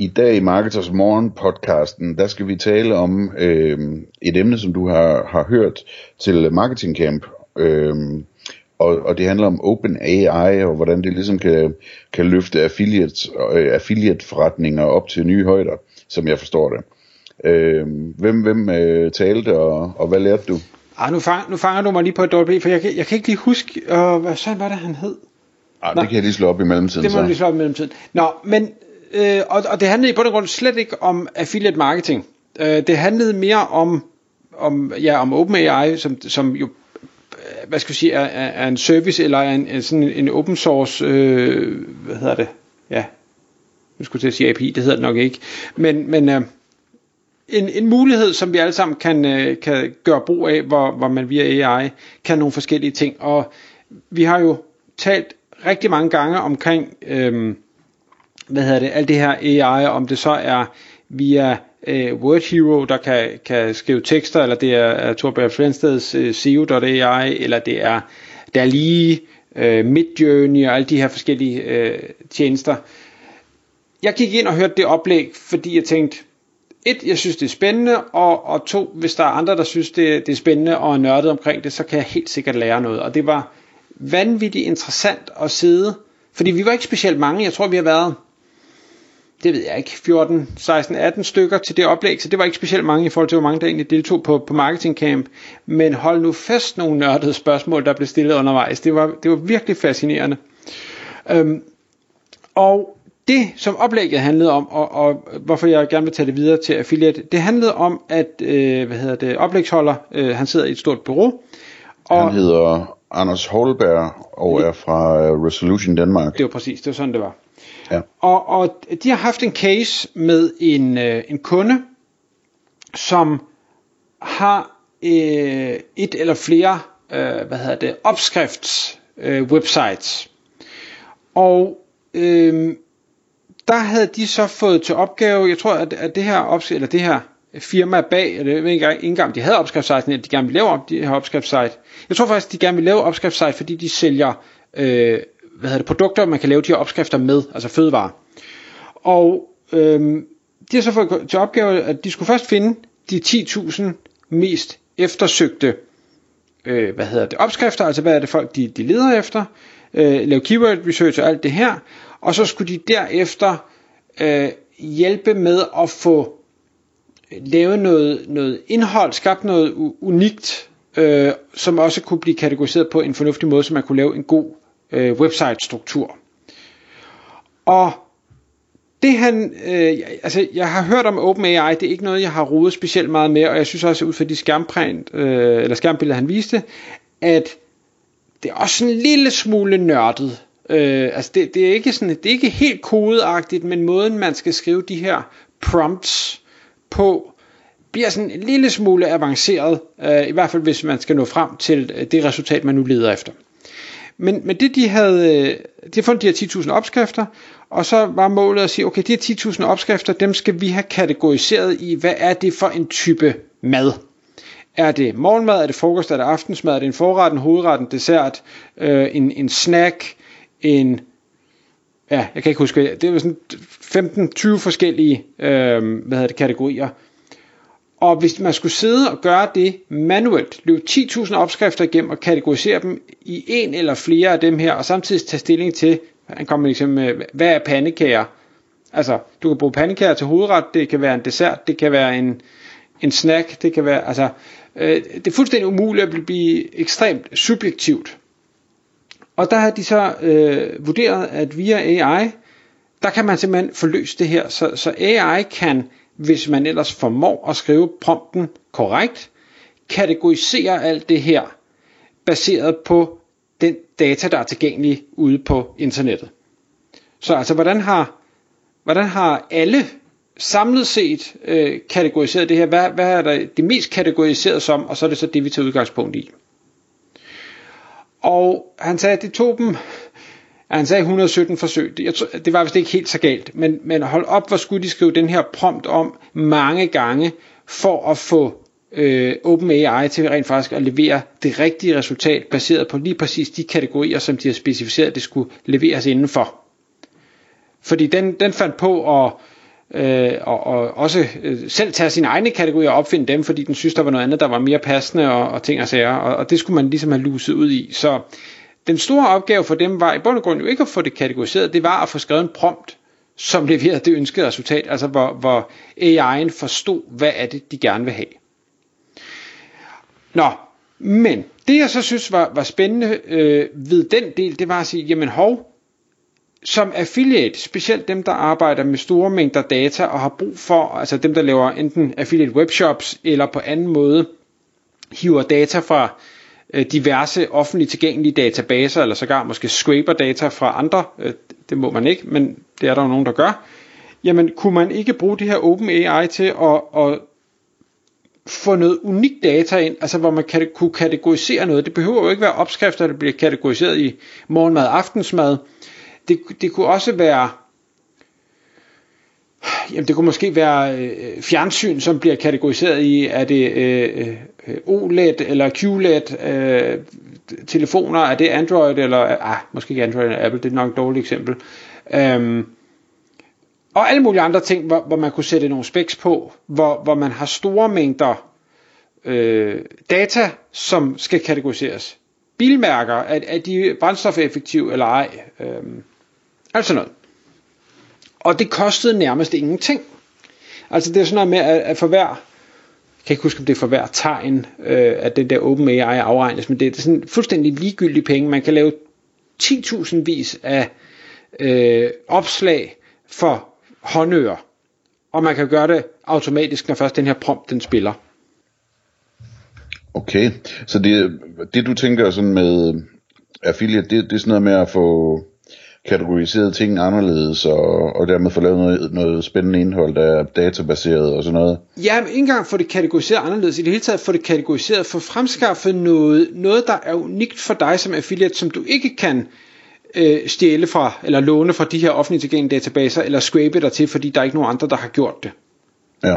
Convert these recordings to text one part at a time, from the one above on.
I dag i Marketers Morgen podcasten, der skal vi tale om øh, et emne, som du har, har hørt til Marketing Camp. Øh, og, og det handler om Open AI og hvordan det ligesom kan, kan løfte affiliate, øh, affiliate forretninger op til nye højder, som jeg forstår det. Øh, hvem hvem øh, talte, og, og hvad lærte du? Ah, nu, fang, nu fanger du mig lige på et dårligt for jeg, jeg kan ikke lige huske, øh, hvad sådan var det, han hed? Ah, det kan jeg lige slå op i mellemtiden. Det må du lige slå op i mellemtiden. Nå, men øh, og, og det handlede i bund og grund slet ikke om affiliate marketing. Øh, det handlede mere om, om, ja, om OpenAI, som, som jo øh, hvad skal jeg sige, er, er en service eller er en, sådan en open source, øh, hvad hedder det, ja, nu skulle til at sige API, det hedder det nok ikke, men, men øh, en, en mulighed, som vi alle sammen kan, øh, kan gøre brug af, hvor, hvor man via AI kan nogle forskellige ting, og vi har jo talt rigtig mange gange omkring, øh, hvad hedder det, alt det her AI, om det så er via øh, Word Hero, der kan, kan skrive tekster, eller det er, er Torbjørn Flensteds øh, SEO.ai, eller det er der lige øh, Midjourney og alle de her forskellige øh, tjenester. Jeg gik ind og hørte det oplæg, fordi jeg tænkte, et, jeg synes det er spændende, og, og to, hvis der er andre, der synes det, det er spændende og er nørdet omkring det, så kan jeg helt sikkert lære noget. Og det var vanvittigt interessant at sidde, fordi vi var ikke specielt mange, jeg tror vi har været det ved jeg ikke, 14, 16, 18 stykker til det oplæg, så det var ikke specielt mange i forhold til, hvor mange der egentlig deltog på, på Marketing Camp. Men hold nu fast nogle nørdede spørgsmål, der blev stillet undervejs. Det var, det var virkelig fascinerende. Øhm, og det, som oplægget handlede om, og, og hvorfor jeg gerne vil tage det videre til affiliate, det handlede om, at øh, hvad hedder det, oplægsholder, øh, han sidder i et stort bureau. Og han hedder Anders Holberg og er fra øh, Resolution Danmark. Det var præcis, det var sådan det var. Ja. Og, og de har haft en case med en, øh, en kunde, som har øh, et eller flere øh, hvad hedder det, opskrifts øh, websites. Og øh, der havde de så fået til opgave, jeg tror at, at det her opskrift, eller det her firma bag, eller jeg ved ikke engang, de havde opskriftssite, at de gerne ville lave op, de her opskriftssite. Jeg tror faktisk, de gerne vil lave opskriftssite, fordi de sælger øh, hvad hedder det, produkter, man kan lave de her opskrifter med, altså fødevarer. Og øhm, de har så fået til opgave, at de skulle først finde de 10.000 mest eftersøgte øh, hvad hedder det, opskrifter, altså hvad er det folk, de, de leder efter, øh, lave keyword research og alt det her, og så skulle de derefter øh, hjælpe med at få lavet noget, noget indhold, skabt noget unikt, øh, som også kunne blive kategoriseret på en fornuftig måde, så man kunne lave en god øh, website-struktur. Og det han, øh, altså jeg har hørt om OpenAI, det er ikke noget, jeg har rodet specielt meget med, og jeg synes også ud fra de skærmprint, øh, eller skærmbilleder, han viste, at det er også en lille smule nørdet. Øh, altså det, det, er ikke sådan, det er ikke helt kodeagtigt, men måden man skal skrive de her prompts på, bliver sådan en lille smule avanceret, øh, i hvert fald hvis man skal nå frem til øh, det resultat, man nu leder efter. Men, men det de havde, øh, de havde fundet de her 10.000 opskrifter, og så var målet at sige, okay, de her 10.000 opskrifter, dem skal vi have kategoriseret i, hvad er det for en type mad? Er det morgenmad, er det frokost, er det aftensmad, er det en forret, en hovedret, en dessert, øh, en, en snack, en, ja, jeg kan ikke huske, det var sådan 15-20 forskellige, øh, hvad hedder det, kategorier, og hvis man skulle sidde og gøre det manuelt, løbe 10.000 opskrifter igennem og kategorisere dem i en eller flere af dem her, og samtidig tage stilling til, han kommer ligesom med, hvad er pandekager? Altså, du kan bruge pandekager til hovedret, det kan være en dessert, det kan være en, en snack, det kan være, altså, øh, det er fuldstændig umuligt at blive ekstremt subjektivt. Og der har de så øh, vurderet, at via AI, der kan man simpelthen forløse det her, så, så AI kan hvis man ellers formår at skrive prompten korrekt, kategorisere alt det her, baseret på den data, der er tilgængelig ude på internettet. Så altså, hvordan har, hvordan har alle samlet set øh, kategoriseret det her. Hvad, hvad er der det mest kategoriseret som? Og så er det så det, vi tager udgangspunkt i. Og han sagde, at det tog dem, han sagde 117 forsøg. Det, jeg, det var vist ikke helt så galt, men, men hold op, hvor skulle de skrive den her prompt om mange gange, for at få øh, OpenAI til rent faktisk at levere det rigtige resultat, baseret på lige præcis de kategorier, som de har specificeret, det skulle leveres indenfor. Fordi den, den fandt på at øh, og, og også øh, selv tage sine egne kategorier og opfinde dem, fordi den synes, der var noget andet, der var mere passende og, og ting og sager, og, og det skulle man ligesom have luset ud i. Så den store opgave for dem var i bund og grund jo ikke at få det kategoriseret, det var at få skrevet en prompt, som leverede det ønskede resultat, altså hvor, hvor AI'en forstod, hvad er det, de gerne vil have. Nå, men det jeg så synes var, var spændende øh, ved den del, det var at sige, jamen hov, som affiliate, specielt dem, der arbejder med store mængder data og har brug for, altså dem, der laver enten affiliate webshops eller på anden måde hiver data fra øh, Øh, diverse offentligt tilgængelige databaser, eller sågar måske scraper data fra andre, øh, det må man ikke, men det er der jo nogen, der gør, jamen kunne man ikke bruge det her OpenAI til at, at få noget unik data ind, altså hvor man kan, kunne kategorisere noget. Det behøver jo ikke være opskrifter, der bliver kategoriseret i morgenmad og aftensmad, det, det kunne også være Jamen det kunne måske være øh, fjernsyn, som bliver kategoriseret i, er det øh, øh OLED eller QLED, øh, telefoner, er det Android eller, ah, måske ikke Android eller Apple, det er nok et dårligt eksempel. Øhm, og alle mulige andre ting, hvor, hvor man kunne sætte nogle specs på, hvor, hvor man har store mængder øh, data, som skal kategoriseres. Bilmærker, er, er de brændstofeffektive eller ej? Øhm, Altså noget. Og det kostede nærmest ingenting. Altså det er sådan noget med, at, for hver, jeg kan ikke huske, om det er for hver tegn, øh, at den der OpenAI afregnes, men det er sådan fuldstændig ligegyldige penge. Man kan lave 10.000 vis af øh, opslag for håndører, og man kan gøre det automatisk, når først den her prompt den spiller. Okay, så det, det du tænker sådan med øh, affiliate, det, det er sådan noget med at få kategoriseret ting anderledes, og, og dermed få lavet noget, noget spændende indhold, der er databaseret og sådan noget. Ja, men ikke engang få det kategoriseret anderledes. I det hele taget få det kategoriseret, få fremskaffet noget, noget, der er unikt for dig som affiliate, som du ikke kan øh, stjæle fra, eller låne fra de her offentlige tilgængelige databaser, eller scrape dig til, fordi der er ikke nogen andre, der har gjort det. Ja,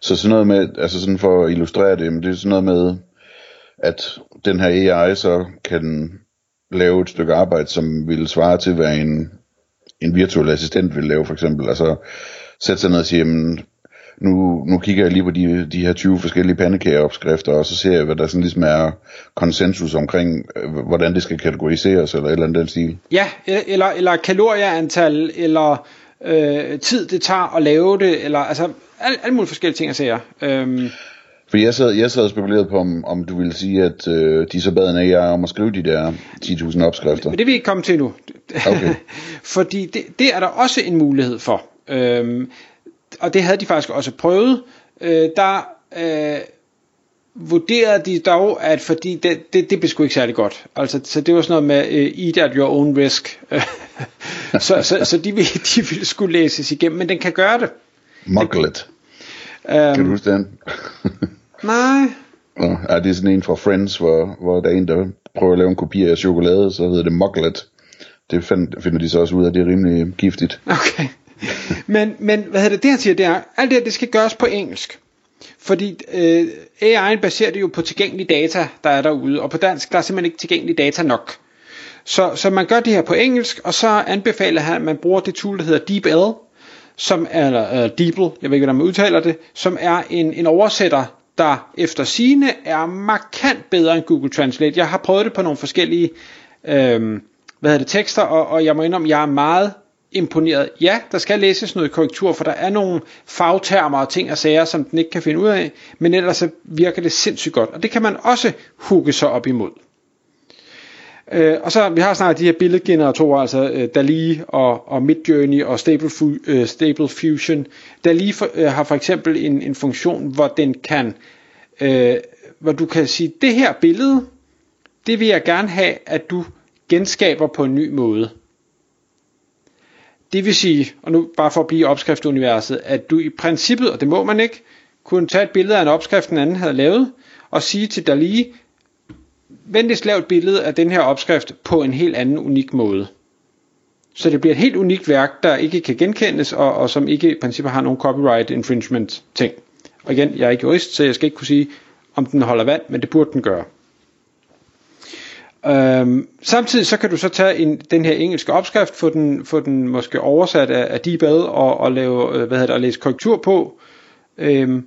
så sådan noget med, altså sådan for at illustrere det, men det er sådan noget med, at den her AI så kan lave et stykke arbejde, som ville svare til, hvad en, en virtuel assistent ville lave, for eksempel. Altså sætte sig ned og sige, jamen, nu, nu kigger jeg lige på de, de her 20 forskellige pandekageopskrifter, og så ser jeg, hvad der sådan ligesom er konsensus omkring, øh, hvordan det skal kategoriseres, eller et eller andet den stil. Ja, e-, eller, eller kalorieantal, eller øh, tid det tager at lave det, eller altså alle, alle mulige forskellige ting at sige. Øhm. For jeg sad, jeg sad og spekulerede på, om, om du ville sige, at øh, de så bad en AI om at skrive de der 10.000 opskrifter. Men det vil ikke komme til nu. Okay. Fordi det, det er der også en mulighed for. Øhm, og det havde de faktisk også prøvet. Øh, der øh, vurderede de dog, at fordi det, det, det blev sgu ikke særlig godt. Altså, så det var sådan noget med uh, eat at your own risk. så, så, så de, ville, de ville skulle læses igennem, men den kan gøre det. Muglet. Um, kan du huske den? Nej. Er det sådan en fra Friends, hvor, hvor der er en, der prøver at lave en kopi af chokolade, så hedder det Muglet. Det find, finder de så også ud af, det er rimelig giftigt. Okay. Men, men hvad hedder det, det han siger, det er, alt det her, det skal gøres på engelsk. Fordi øh, AI'en baserer det jo på tilgængelige data, der er derude, og på dansk, der er simpelthen ikke tilgængelige data nok. Så, så man gør det her på engelsk, og så anbefaler han, at man bruger det tool, der hedder DeepL, som er, eller uh, DeepL, jeg ved ikke, hvordan man udtaler det, som er en, en oversætter der efter sine er markant bedre end Google Translate. Jeg har prøvet det på nogle forskellige øh, hvad hedder det, tekster, og, og jeg må indrømme, jeg er meget imponeret. Ja, der skal læses noget korrektur, for der er nogle fagtermer og ting og sager, som den ikke kan finde ud af, men ellers så virker det sindssygt godt, og det kan man også hugge sig op imod. Øh, og så vi har snart de her billedgeneratorer, altså øh, DALI og, og Midjourney og Stable, Fu, øh, Stable Fusion. DALI for, øh, har for eksempel en, en funktion, hvor den kan, øh, hvor du kan sige, det her billede, det vil jeg gerne have, at du genskaber på en ny måde. Det vil sige, og nu bare for at blive opskriftuniverset, at du i princippet, og det må man ikke, kunne tage et billede af en opskrift, den anden havde lavet, og sige til Dali, venligst lav et billede af den her opskrift på en helt anden unik måde. Så det bliver et helt unikt værk, der ikke kan genkendes, og, og som ikke i princippet har nogen copyright infringement ting. Og igen, jeg er ikke jurist, så jeg skal ikke kunne sige, om den holder vand, men det burde den gøre. Øhm, samtidig så kan du så tage en, den her engelske opskrift, få den, få den måske oversat af, af DeepL og, og lave, øh, hvad hedder det, og læse korrektur på. Øhm,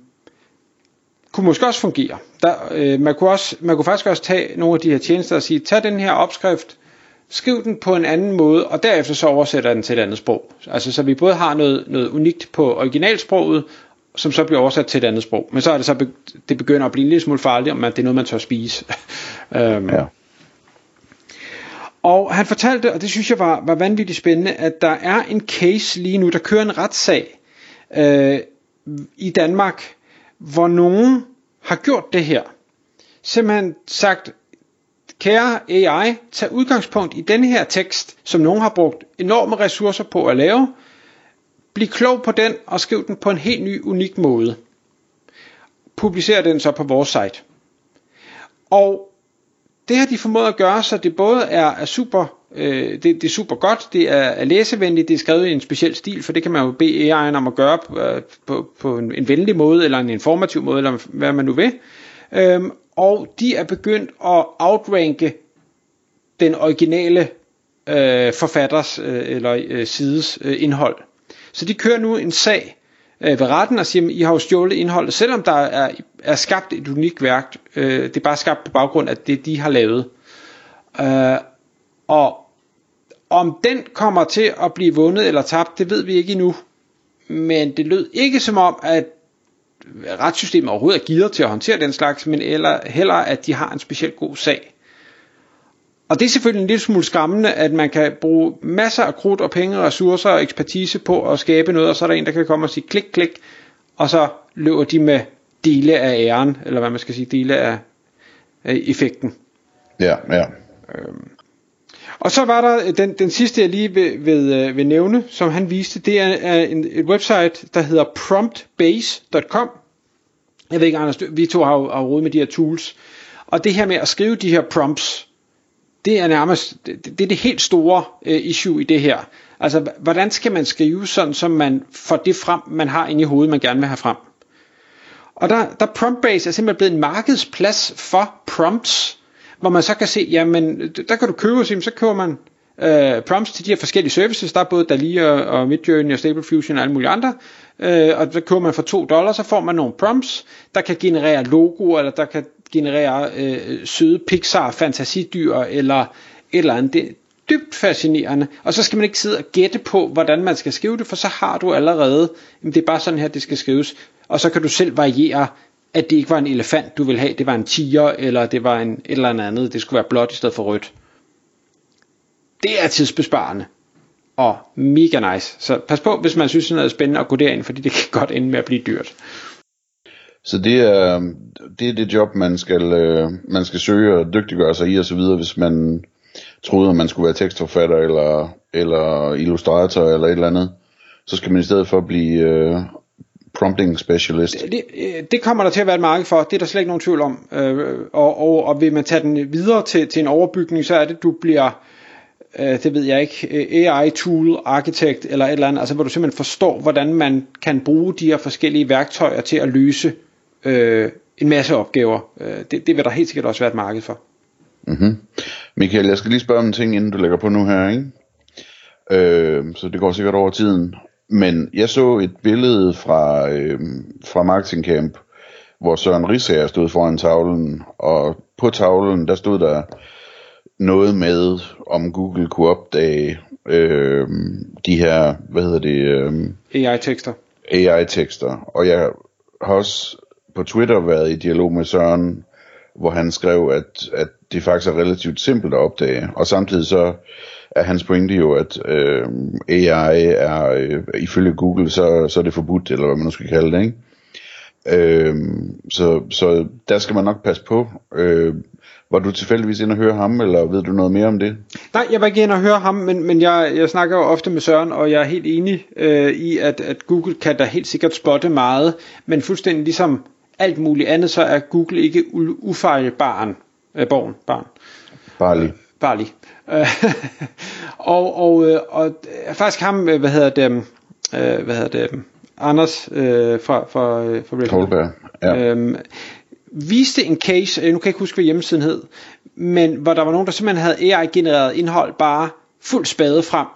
kunne måske også fungere. Der, øh, man, kunne også, man kunne faktisk også tage nogle af de her tjenester og sige, tag den her opskrift, skriv den på en anden måde, og derefter så oversætter den til et andet sprog. Altså så vi både har noget, noget unikt på originalsproget, som så bliver oversat til et andet sprog. Men så er det så, det begynder at blive en lille smule farligt, om man, det er noget, man tør spise. øhm, ja. Og han fortalte, og det synes jeg var, var vanvittigt spændende, at der er en case lige nu, der kører en retssag øh, i Danmark, hvor nogen har gjort det her. Simpelthen sagt, kære AI, tag udgangspunkt i denne her tekst, som nogen har brugt enorme ressourcer på at lave. Bliv klog på den og skriv den på en helt ny, unik måde. Publicer den så på vores site. Og det har de formået at gøre, så det både er, er super øh, det, det er super godt, det er, er læsevenligt, det er skrevet i en speciel stil, for det kan man jo bede AI'en om at gøre på, øh, på, på en, en venlig måde, eller en informativ måde, eller hvad man nu vil. Øhm, og de er begyndt at outranke den originale øh, forfatters øh, eller øh, sides øh, indhold. Så de kører nu en sag øh, ved retten og siger, at I har jo stjålet indholdet, selvom der er, er skabt et unikt værk. Øh, det er bare skabt på baggrund af det, de har lavet. Øh, og om den kommer til at blive vundet eller tabt, det ved vi ikke endnu. Men det lød ikke som om, at retssystemet overhovedet er givet til at håndtere den slags, men eller heller at de har en specielt god sag. Og det er selvfølgelig en lille smule skræmmende, at man kan bruge masser af krudt og penge, ressourcer og ekspertise på at skabe noget, og så er der en, der kan komme og sige klik, klik, og så løber de med dele af æren, eller hvad man skal sige, dele af, af effekten. Ja, ja. Øhm. Og så var der øh, den, den sidste, jeg lige vil, vil, øh, vil nævne, som han viste, det er, en, et website, der hedder promptbase.com. Jeg ved ikke, Anders, vi to har jo, råd med de her tools. Og det her med at skrive de her prompts, det er nærmest det, det er det helt store uh, issue i det her. Altså, hvordan skal man skrive sådan, så man får det frem, man har inde i hovedet, man gerne vil have frem. Og der, der PromptBase er simpelthen blevet en markedsplads for prompts, hvor man så kan se, jamen, der kan du købe, så køber man øh, prompts til de her forskellige services. Der er både Dali og, og Midjourney og Stable Fusion og alle mulige andre. Øh, og så køber man for 2 dollars, så får man nogle prompts, der kan generere logoer, eller der kan generere øh, søde Pixar fantasidyr, eller et eller andet. Det er dybt fascinerende. Og så skal man ikke sidde og gætte på, hvordan man skal skrive det, for så har du allerede, jamen det er bare sådan her, det skal skrives. Og så kan du selv variere at det ikke var en elefant, du ville have, det var en tiger, eller det var en et eller andet, det skulle være blåt i stedet for rødt. Det er tidsbesparende, og mega nice. Så pas på, hvis man synes, det er spændende at gå derind, fordi det kan godt ende med at blive dyrt. Så det er det, er det job, man skal, øh, man skal søge og dygtiggøre sig i og så videre, hvis man troede, at man skulle være tekstforfatter eller, eller illustrator eller et eller andet. Så skal man i stedet for blive øh, prompting specialist. Det, det kommer der til at være et marked for, det er der slet ikke nogen tvivl om. Øh, og, og, og vil man tage den videre til, til en overbygning, så er det, du bliver, øh, det ved jeg ikke, AI tool architect eller et eller andet, altså hvor du simpelthen forstår, hvordan man kan bruge de her forskellige værktøjer til at løse øh, en masse opgaver. Øh, det, det vil der helt sikkert også være et marked for. Mm-hmm. Michael, jeg skal lige spørge om en ting, inden du lægger på nu her, ikke? Øh, så det går sikkert over tiden. Men jeg så et billede fra, øh, fra Marketing Camp, hvor Søren Risager stod foran tavlen, og på tavlen, der stod der noget med, om Google kunne opdage øh, de her, hvad hedder det? Øh, AI-tekster. AI-tekster. Og jeg har også på Twitter været i dialog med Søren, hvor han skrev, at, at det faktisk er relativt simpelt at opdage. Og samtidig så er hans pointe jo, at øh, AI er, øh, ifølge Google, så, så er det forbudt, eller hvad man nu skal kalde det, ikke? Øh, så, så der skal man nok passe på. Øh, var du tilfældigvis inde og høre ham, eller ved du noget mere om det? Nej, jeg var ikke inde og høre ham, men, men jeg, jeg snakker jo ofte med Søren, og jeg er helt enig øh, i, at, at Google kan da helt sikkert spotte meget, men fuldstændig ligesom alt muligt andet, så er Google ikke u- ufejlbaren. Øh, borgen, barn. Barley. Barley. Øh, og, og, øh, og øh, faktisk ham, hvad hedder det, øh, hvad hedder det, Anders øh, fra, fra, fra Red Holberg. Ja. øhm, viste en case, nu kan jeg ikke huske, hvad hjemmesiden hed, men hvor der var nogen, der simpelthen havde AI-genereret indhold bare fuld spade frem.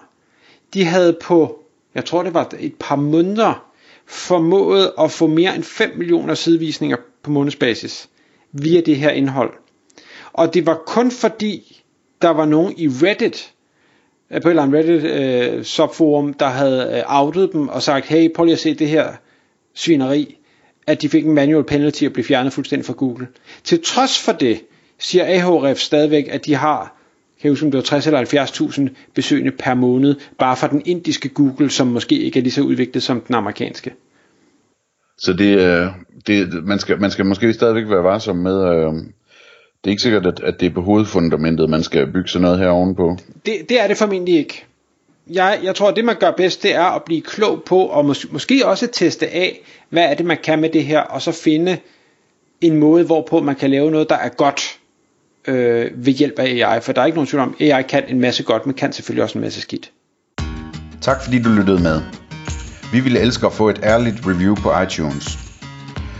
De havde på, jeg tror det var et par måneder, formået at få mere end 5 millioner sidevisninger på månedsbasis via det her indhold. Og det var kun fordi, der var nogen i Reddit, øh, på et eller andet Reddit øh, subforum, der havde øh, outet dem og sagt, hey, prøv lige at se det her svineri, at de fik en manual penalty og blev fjernet fuldstændig fra Google. Til trods for det, siger Ahref stadigvæk, at de har, kan jeg huske, om det var 60 eller 70.000 besøgende per måned, bare fra den indiske Google, som måske ikke er lige så udviklet som den amerikanske. Så det, øh, det man, skal, man skal måske stadigvæk være varsom med, øh, det er ikke sikkert, at, at det er på hovedfundamentet, man skal bygge sådan noget her ovenpå. Det, det er det formentlig ikke. Jeg, jeg tror, at det man gør bedst, det er at blive klog på, og mås- måske også teste af, hvad er det, man kan med det her, og så finde en måde, hvorpå man kan lave noget, der er godt øh, ved hjælp af AI. For der er ikke nogen tvivl om, AI kan en masse godt, men kan selvfølgelig også en masse skidt. Tak fordi du lyttede med. Vi ville elske at få et ærligt review på iTunes.